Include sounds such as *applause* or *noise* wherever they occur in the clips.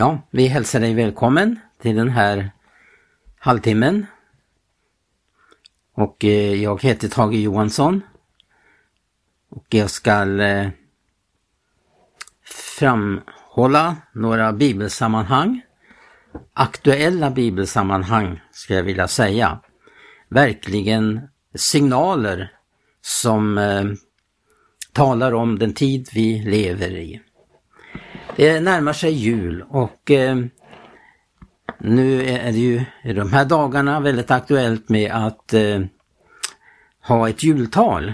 Ja, vi hälsar dig välkommen till den här halvtimmen. Och eh, jag heter Tage Johansson. Och jag ska eh, framhålla några bibelsammanhang. Aktuella bibelsammanhang, ska jag vilja säga. Verkligen signaler som eh, talar om den tid vi lever i. Det närmar sig jul och eh, nu är det ju i de här dagarna väldigt aktuellt med att eh, ha ett jultal.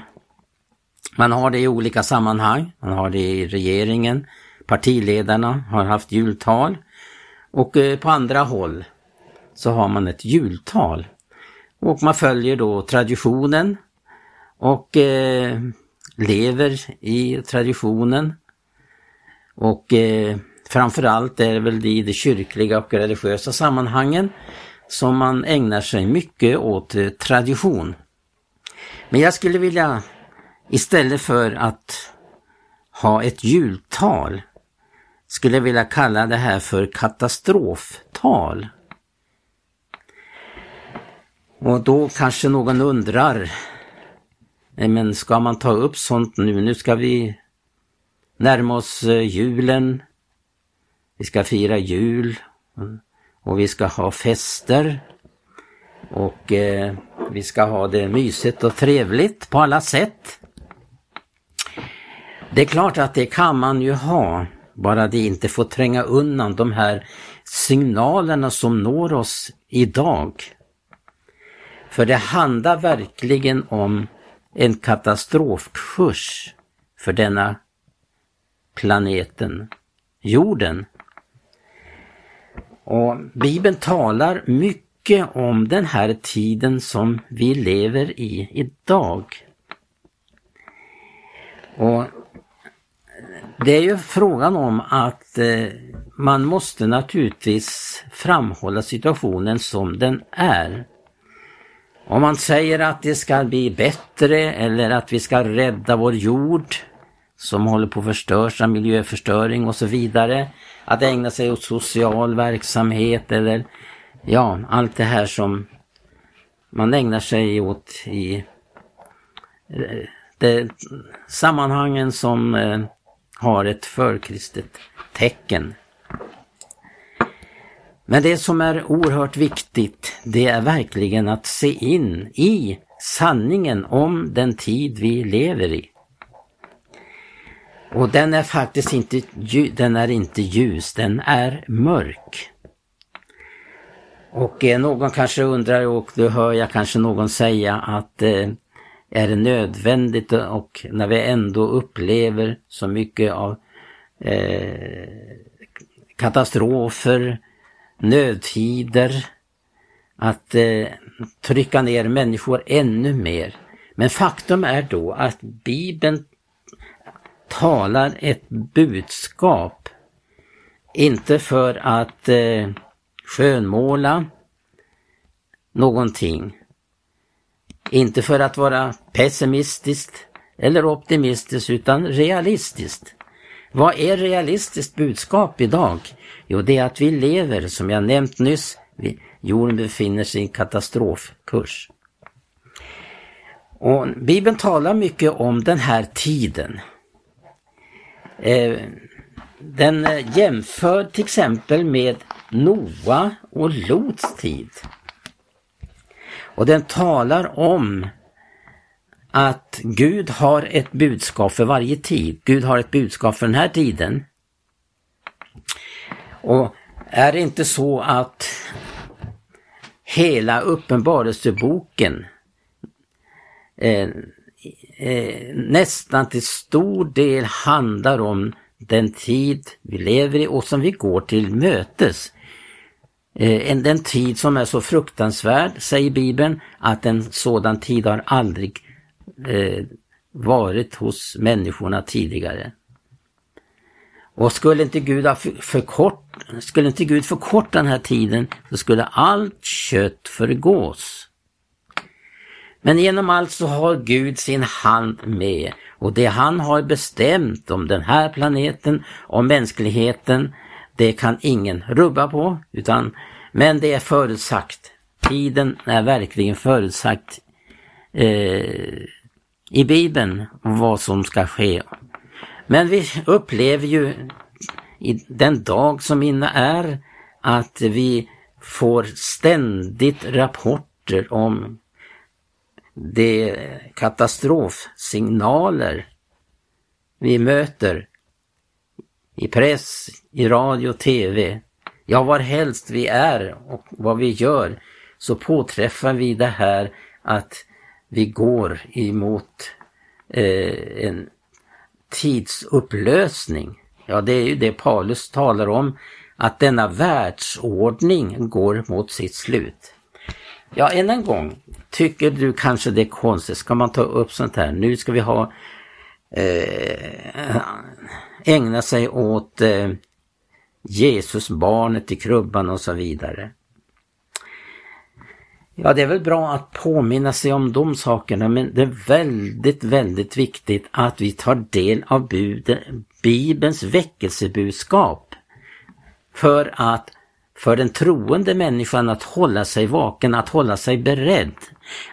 Man har det i olika sammanhang, man har det i regeringen, partiledarna har haft jultal och eh, på andra håll så har man ett jultal. Och man följer då traditionen och eh, lever i traditionen och eh, framförallt är det väl i de kyrkliga och religiösa sammanhangen som man ägnar sig mycket åt eh, tradition. Men jag skulle vilja istället för att ha ett jultal skulle jag vilja kalla det här för katastroftal. Och då kanske någon undrar, men ska man ta upp sånt nu? Nu ska vi närma oss eh, julen. Vi ska fira jul och vi ska ha fester. Och eh, vi ska ha det mysigt och trevligt på alla sätt. Det är klart att det kan man ju ha, bara det inte får tränga undan de här signalerna som når oss idag. För det handlar verkligen om en katastrofkurs för denna planeten jorden. Och Bibeln talar mycket om den här tiden som vi lever i idag. Och det är ju frågan om att eh, man måste naturligtvis framhålla situationen som den är. Om man säger att det ska bli bättre eller att vi ska rädda vår jord som håller på att förstörs av miljöförstöring och så vidare. Att ägna sig åt social verksamhet eller ja, allt det här som man ägnar sig åt i eh, det, sammanhangen som eh, har ett förkristet tecken. Men det som är oerhört viktigt, det är verkligen att se in i sanningen om den tid vi lever i. Och den är faktiskt inte, den är inte ljus, den är mörk. Och eh, någon kanske undrar, och då hör jag kanske någon säga att eh, är det nödvändigt och när vi ändå upplever så mycket av eh, katastrofer, nödtider, att eh, trycka ner människor ännu mer. Men faktum är då att Bibeln talar ett budskap. Inte för att eh, skönmåla någonting. Inte för att vara pessimistiskt eller optimistisk utan realistiskt. Vad är realistiskt budskap idag? Jo, det är att vi lever, som jag nämnt nyss, jorden befinner sig i en katastrofkurs. Och Bibeln talar mycket om den här tiden. Eh, den eh, jämför till exempel med Noa och Lots tid. Och den talar om att Gud har ett budskap för varje tid. Gud har ett budskap för den här tiden. Och är det inte så att hela uppenbarelseboken eh, eh, nästan till stor del handlar om den tid vi lever i och som vi går till mötes. Eh, den tid som är så fruktansvärd, säger Bibeln, att en sådan tid har aldrig eh, varit hos människorna tidigare. Och skulle inte Gud ha förkort, skulle inte Gud förkorta den här tiden så skulle allt kött förgås. Men genom allt så har Gud sin hand med och det han har bestämt om den här planeten, om mänskligheten, Det kan ingen rubba på, utan, men det är förutsagt. Tiden är verkligen förutsagt eh, i Bibeln vad som ska ske. Men vi upplever ju i den dag som inne är att vi får ständigt rapporter om de katastrofsignaler vi möter i press, i radio, tv. Ja, var helst vi är och vad vi gör så påträffar vi det här att vi går emot eh, en tidsupplösning. Ja, det är ju det Paulus talar om, att denna världsordning går mot sitt slut. Ja, än en gång, tycker du kanske det är konstigt, ska man ta upp sånt här? Nu ska vi ha eh, ägna sig åt eh, Jesus, barnet i krubban och så vidare. Ja, det är väl bra att påminna sig om de sakerna, men det är väldigt, väldigt viktigt att vi tar del av buden, Bibelns väckelsebudskap. För att för den troende människan att hålla sig vaken, att hålla sig beredd,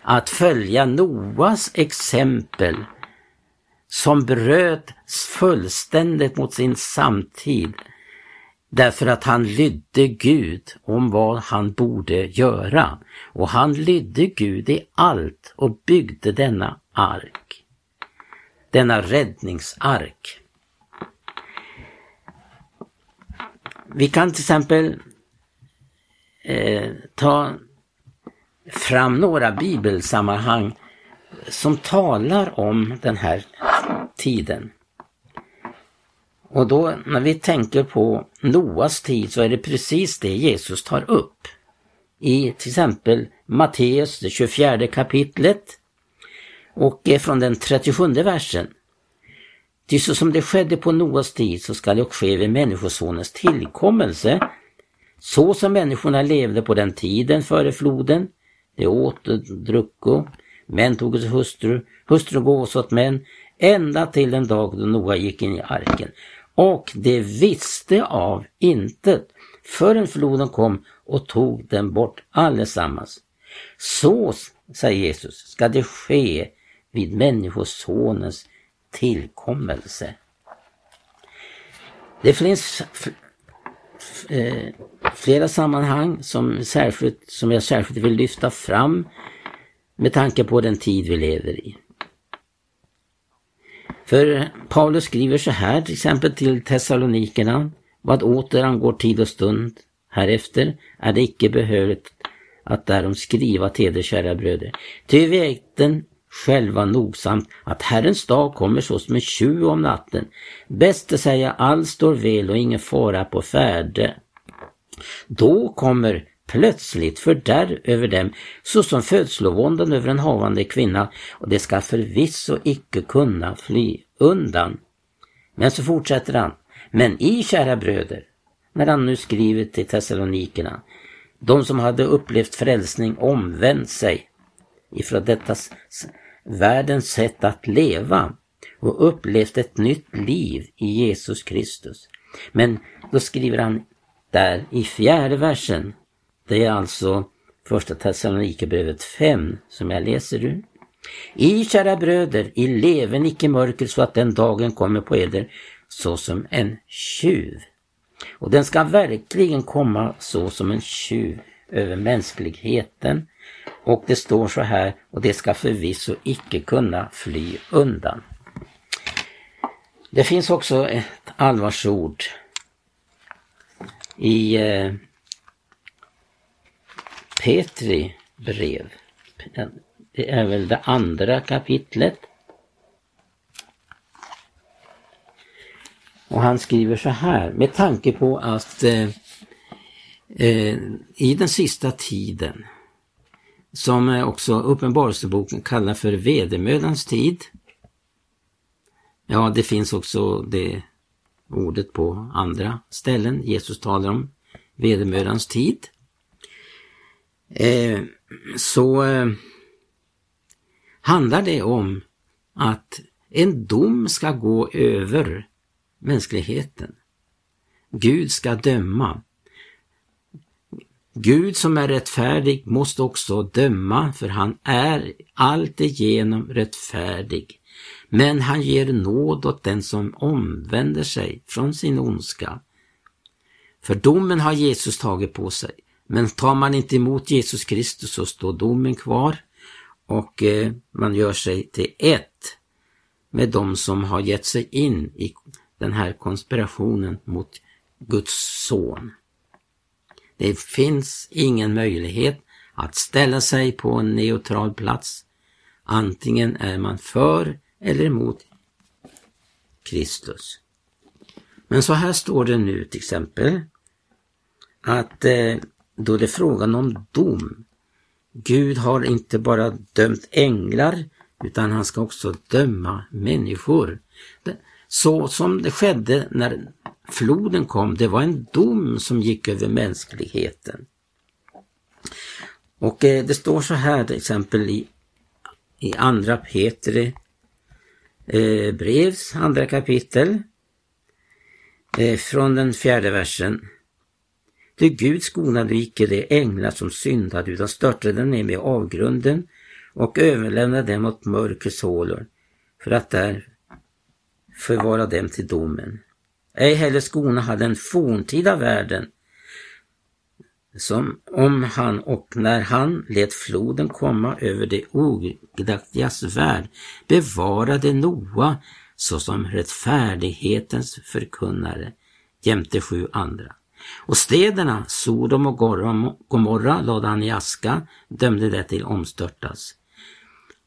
att följa Noas exempel som bröt fullständigt mot sin samtid därför att han lydde Gud om vad han borde göra. Och han lydde Gud i allt och byggde denna ark. Denna räddningsark. Vi kan till exempel eh, ta fram några bibelsammanhang som talar om den här tiden. Och då när vi tänker på Noas tid så är det precis det Jesus tar upp. I till exempel Matteus, det 24 kapitlet och från den 37 versen. Ty så som det skedde på Noas tid så skall det också ske vid Människosonens tillkommelse. Så som människorna levde på den tiden före floden. De åt och drucko, män tog sig hustru, hustru gås åt män, ända till den dag då Noa gick in i arken. Och de visste av intet förrän floden kom och tog dem bort allesammans. Så, säger Jesus, ska det ske vid Människosonens tillkommelse. Det finns eh, flera sammanhang som, särskilt, som jag särskilt vill lyfta fram med tanke på den tid vi lever i. För Paulus skriver så här till exempel till Thessalonikerna. Vad åter angår tid och stund härefter är det icke behövligt att därom skriva till er kära bröder. Ty vi äkten själva nogsamt att Herrens dag kommer så som en tjuv om natten. Bäst säga allt står väl och ingen fara på färde. Då kommer plötsligt fördärv över dem såsom födslovåndan över en havande kvinna och det ska förvisso icke kunna fly undan. Men så fortsätter han. Men i kära bröder, när han nu skriver till Thessalonikerna, de som hade upplevt frälsning omvänt sig ifrån detta världens sätt att leva och upplevt ett nytt liv i Jesus Kristus. Men då skriver han där i fjärde versen det är alltså första Thessalonikerbrevet 5 som jag läser ur. I kära bröder, i leven icke mörker så att den dagen kommer på eder såsom en tjuv. Och den ska verkligen komma så som en tjuv över mänskligheten. Och det står så här, och det ska förvisso icke kunna fly undan. Det finns också ett allvarsord i eh, Petri brev. Det är väl det andra kapitlet. Och han skriver så här, med tanke på att eh, eh, i den sista tiden, som också Uppenbarelseboken kallar för vedermödans tid. Ja, det finns också det ordet på andra ställen. Jesus talar om vedermödans tid. Eh, så eh, handlar det om att en dom ska gå över mänskligheten. Gud ska döma. Gud som är rättfärdig måste också döma för han är alltigenom rättfärdig. Men han ger nåd åt den som omvänder sig från sin ondska. För domen har Jesus tagit på sig. Men tar man inte emot Jesus Kristus så står domen kvar och eh, man gör sig till ett med de som har gett sig in i den här konspirationen mot Guds son. Det finns ingen möjlighet att ställa sig på en neutral plats. Antingen är man för eller emot Kristus. Men så här står det nu till exempel att eh, då det är frågan om dom. Gud har inte bara dömt änglar utan han ska också döma människor. Så som det skedde när floden kom, det var en dom som gick över mänskligheten. Och eh, det står så här till exempel i, i andra Petri eh, brevs andra kapitel eh, från den fjärde versen. Ty Gud skonade icke de änglar som syndade utan störtade dem ner med avgrunden och överlämnade dem åt mörkrets hålor för att där förvara dem till domen. Ej heller skona hade den forntida världen som om han och när han lät floden komma över det ogudaktigas värld bevarade Noa såsom rättfärdighetens förkunnare jämte sju andra. Och städerna Sodom och Gomorra lade han i aska, dömde det till omstörtas.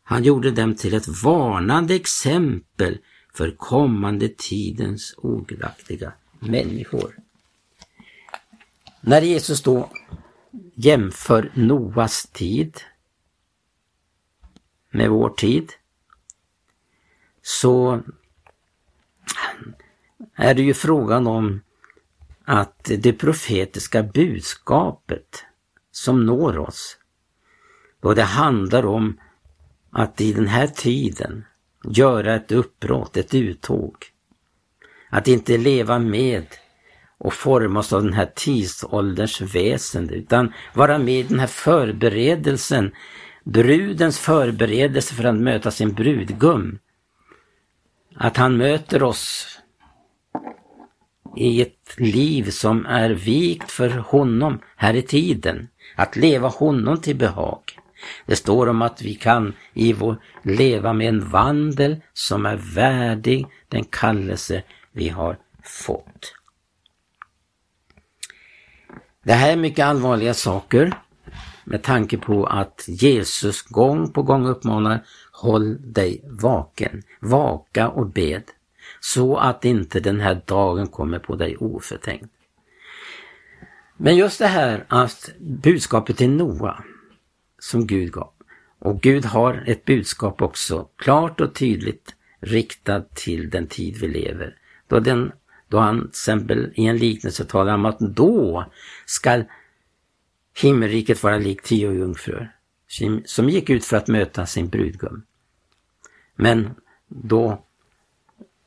Han gjorde dem till ett varnande exempel för kommande tidens ogudaktiga människor. När Jesus då jämför Noas tid med vår tid så är det ju frågan om att det profetiska budskapet som når oss, då det handlar om att i den här tiden göra ett uppbrott, ett uttåg. Att inte leva med och formas av den här tidsålderns väsen utan vara med i den här förberedelsen, brudens förberedelse för att möta sin brudgum. Att han möter oss i ett liv som är vikt för honom här i tiden. Att leva honom till behag. Det står om att vi kan i vår leva med en vandel som är värdig den kallelse vi har fått. Det här är mycket allvarliga saker med tanke på att Jesus gång på gång uppmanar Håll dig vaken, vaka och bed, så att inte den här dagen kommer på dig oförtänkt. Men just det här att budskapet till Noa som Gud gav. Och Gud har ett budskap också klart och tydligt riktat till den tid vi lever. Då, den, då han till exempel i en liknelse talar om att då skall himmelriket vara likt tio jungfrur som gick ut för att möta sin brudgum. Men då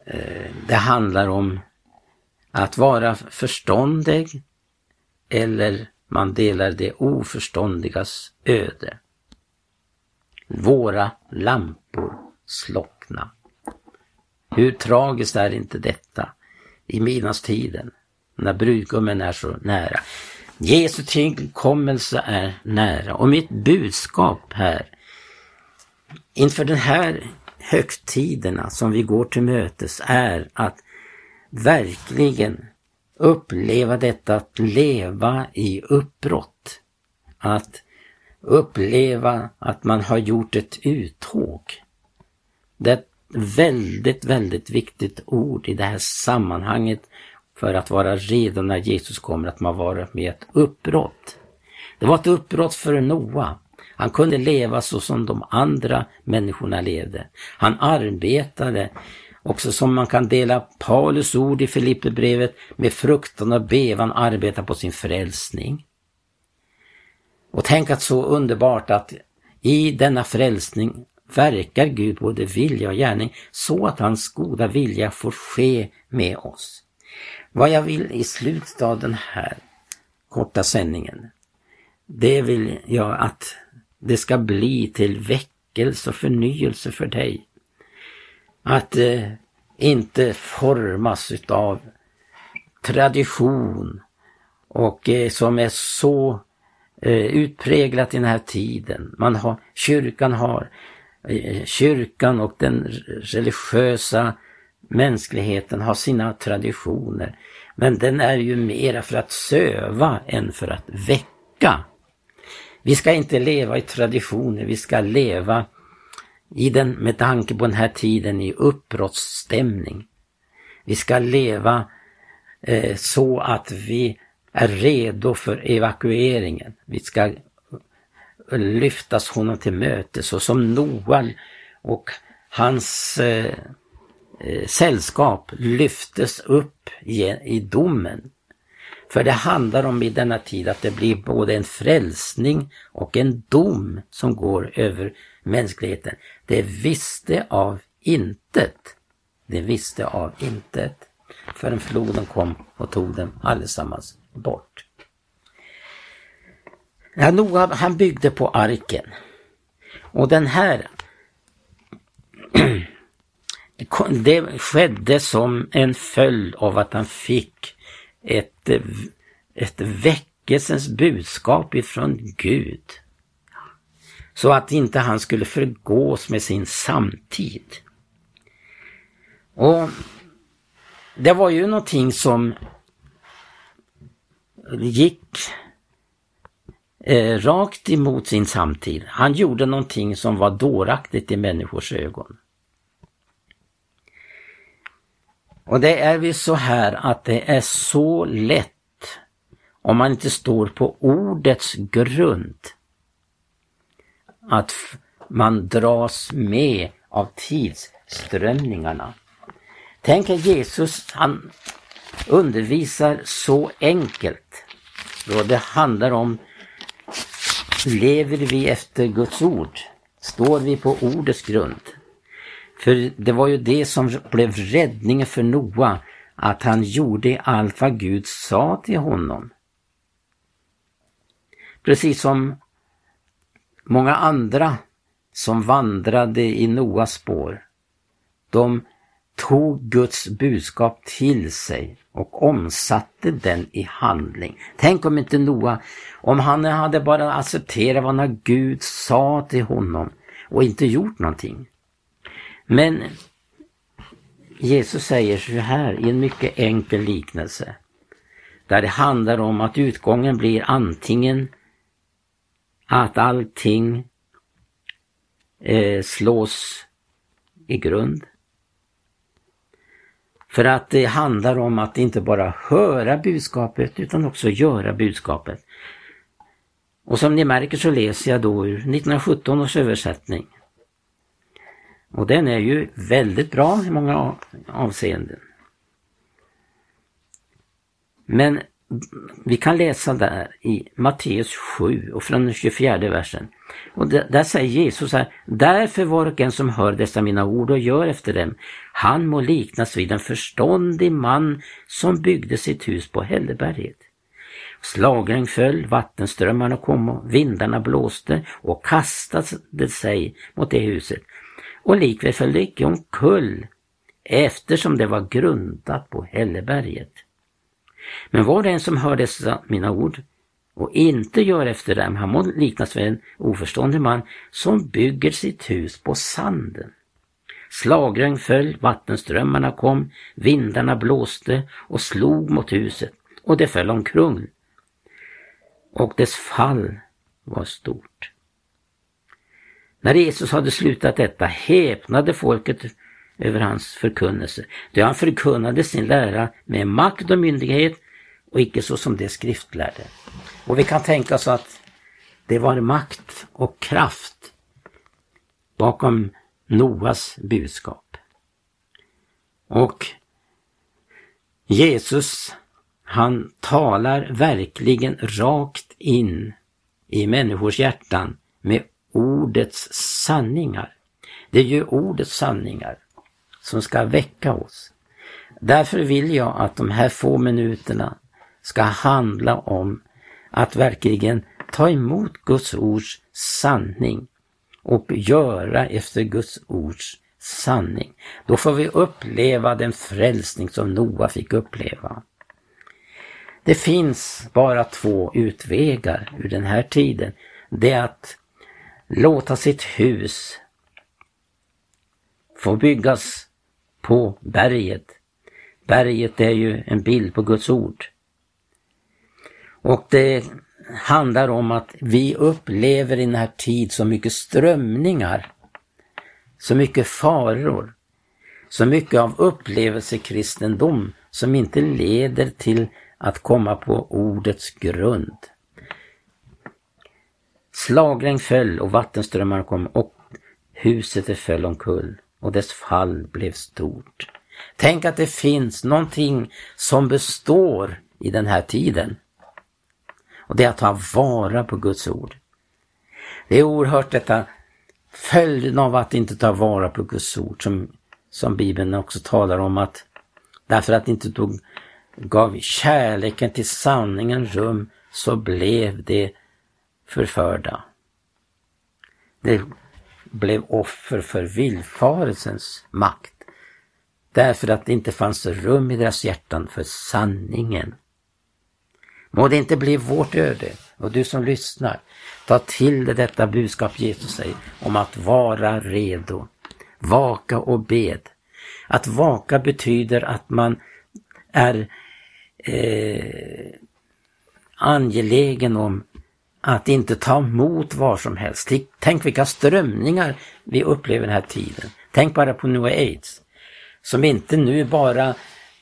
eh, det handlar om att vara förståndig eller man delar det oförståndigas öde. Våra lampor slockna. Hur tragiskt är inte detta i midnattstiden när brudgummen är så nära. Jesu tillkommelse är nära och mitt budskap här inför den här högtiderna som vi går till mötes är att verkligen uppleva detta att leva i uppbrott. Att uppleva att man har gjort ett uttåg. Det är ett väldigt, väldigt viktigt ord i det här sammanhanget för att vara redo när Jesus kommer, att man varit med ett uppbrott. Det var ett uppbrott för Noa. Han kunde leva så som de andra människorna levde. Han arbetade Också som man kan dela Paulus ord i Filipperbrevet med fruktan och bevan arbeta på sin frälsning. Och tänk att så underbart att i denna frälsning verkar Gud både vilja och gärning så att hans goda vilja får ske med oss. Vad jag vill i slutet av den här korta sändningen, det vill jag att det ska bli till väckelse och förnyelse för dig. Att eh, inte formas utav tradition och eh, som är så eh, utpräglat i den här tiden. Man har, kyrkan har, eh, kyrkan och den religiösa mänskligheten har sina traditioner. Men den är ju mera för att söva än för att väcka. Vi ska inte leva i traditioner, vi ska leva i den, med tanke på den här tiden, i uppbrottsstämning. Vi ska leva eh, så att vi är redo för evakueringen. Vi ska eh, lyftas honom till mötes och som Noa och hans eh, eh, sällskap lyftes upp i, i domen. För det handlar om i denna tid att det blir både en frälsning och en dom som går över mänskligheten. Det visste av intet. Det visste av intet. Förrän floden kom och tog dem allesammans bort. Ja, Noa han byggde på arken. Och den här *clears throat* det skedde som en följd av att han fick ett, ett väckelsens budskap ifrån Gud. Så att inte han skulle förgås med sin samtid. Och det var ju någonting som gick eh, rakt emot sin samtid. Han gjorde någonting som var dåraktigt i människors ögon. Och det är väl så här att det är så lätt om man inte står på ordets grund att man dras med av tidsströmningarna. Tänk att Jesus han undervisar så enkelt. Då det handlar om, lever vi efter Guds ord? Står vi på ordets grund? För det var ju det som blev räddningen för Noa, att han gjorde allt vad Gud sa till honom. Precis som många andra som vandrade i Noas spår. De tog Guds budskap till sig och omsatte den i handling. Tänk om inte Noa, om han hade bara accepterat vad Gud sa till honom och inte gjort någonting. Men Jesus säger så här i en mycket enkel liknelse. Där det handlar om att utgången blir antingen att allting eh, slås i grund. För att det handlar om att inte bara höra budskapet utan också göra budskapet. Och som ni märker så läser jag då ur 1917 års översättning. Och den är ju väldigt bra i många avseenden. Men vi kan läsa där i Matteus 7 och från den 24 versen. Och där säger Jesus här, därför var och en som hör dessa mina ord och gör efter dem, han må liknas vid en förståndig man som byggde sitt hus på Hälleberget. Slagregn föll, vattenströmmarna kom och vindarna blåste och kastade sig mot det huset och likväl föll det icke omkull eftersom det var grundat på Hälleberget. Men var det en som hör dessa mina ord och inte gör efter dem, han må liknas vid en oförståndig man som bygger sitt hus på sanden. Slagregn föll, vattenströmmarna kom, vindarna blåste och slog mot huset och det föll omkring. Och dess fall var stort. När Jesus hade slutat detta häpnade folket över hans förkunnelse, Det han förkunnade sin lära med makt och myndighet och icke så som det skriftlärde. Och vi kan tänka oss att det var makt och kraft bakom Noas budskap. Och Jesus, han talar verkligen rakt in i människors hjärtan med ordets sanningar. Det är ju ordets sanningar som ska väcka oss. Därför vill jag att de här få minuterna ska handla om att verkligen ta emot Guds ords sanning och göra efter Guds ords sanning. Då får vi uppleva den frälsning som Noa fick uppleva. Det finns bara två utvägar ur den här tiden. Det är att låta sitt hus få byggas på berget. Berget är ju en bild på Guds ord. Och det handlar om att vi upplever i den här tid så mycket strömningar, så mycket faror, så mycket av upplevelsekristendom som inte leder till att komma på ordets grund. Slagregn föll och vattenströmmar kom och huset föll omkull och dess fall blev stort. Tänk att det finns någonting som består i den här tiden. Och det är att ta vara på Guds ord. Det är oerhört detta följden av att inte ta vara på Guds ord som, som Bibeln också talar om att därför att inte tog, gav kärleken till sanningen rum så blev det förförda. Det blev offer för villfarelsens makt. Därför att det inte fanns rum i deras hjärtan för sanningen. Må det inte bli vårt öde och du som lyssnar, ta till dig detta budskap Jesus säger om att vara redo. Vaka och bed. Att vaka betyder att man är eh, angelägen om att inte ta emot var som helst. Tänk vilka strömningar vi upplever den här tiden. Tänk bara på New Aids. Som inte nu bara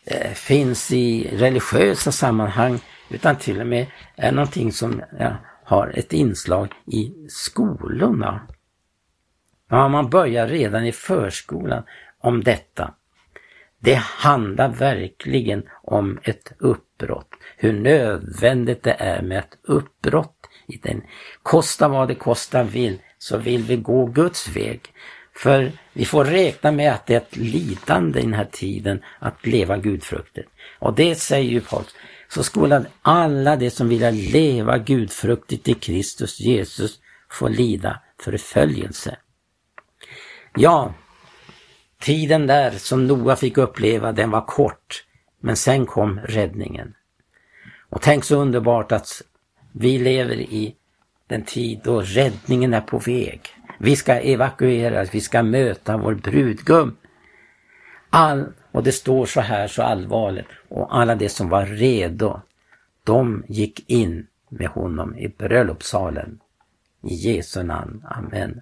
eh, finns i religiösa sammanhang utan till och med är någonting som ja, har ett inslag i skolorna. Ja, man börjar redan i förskolan om detta. Det handlar verkligen om ett uppbrott. Hur nödvändigt det är med ett uppbrott i den. Kosta vad det kosta vill så vill vi gå Guds väg. För vi får räkna med att det är ett lidande i den här tiden att leva gudfruktigt. Och det säger ju Paulus så skola alla de som vill leva gudfruktigt i Kristus Jesus få lida förföljelse. Ja, tiden där som Noa fick uppleva, den var kort, men sen kom räddningen. Och tänk så underbart att vi lever i den tid då räddningen är på väg. Vi ska evakueras, vi ska möta vår brudgum. All, och det står så här så allvarligt. Och alla de som var redo, de gick in med honom i bröllopssalen. I Jesu namn. Amen.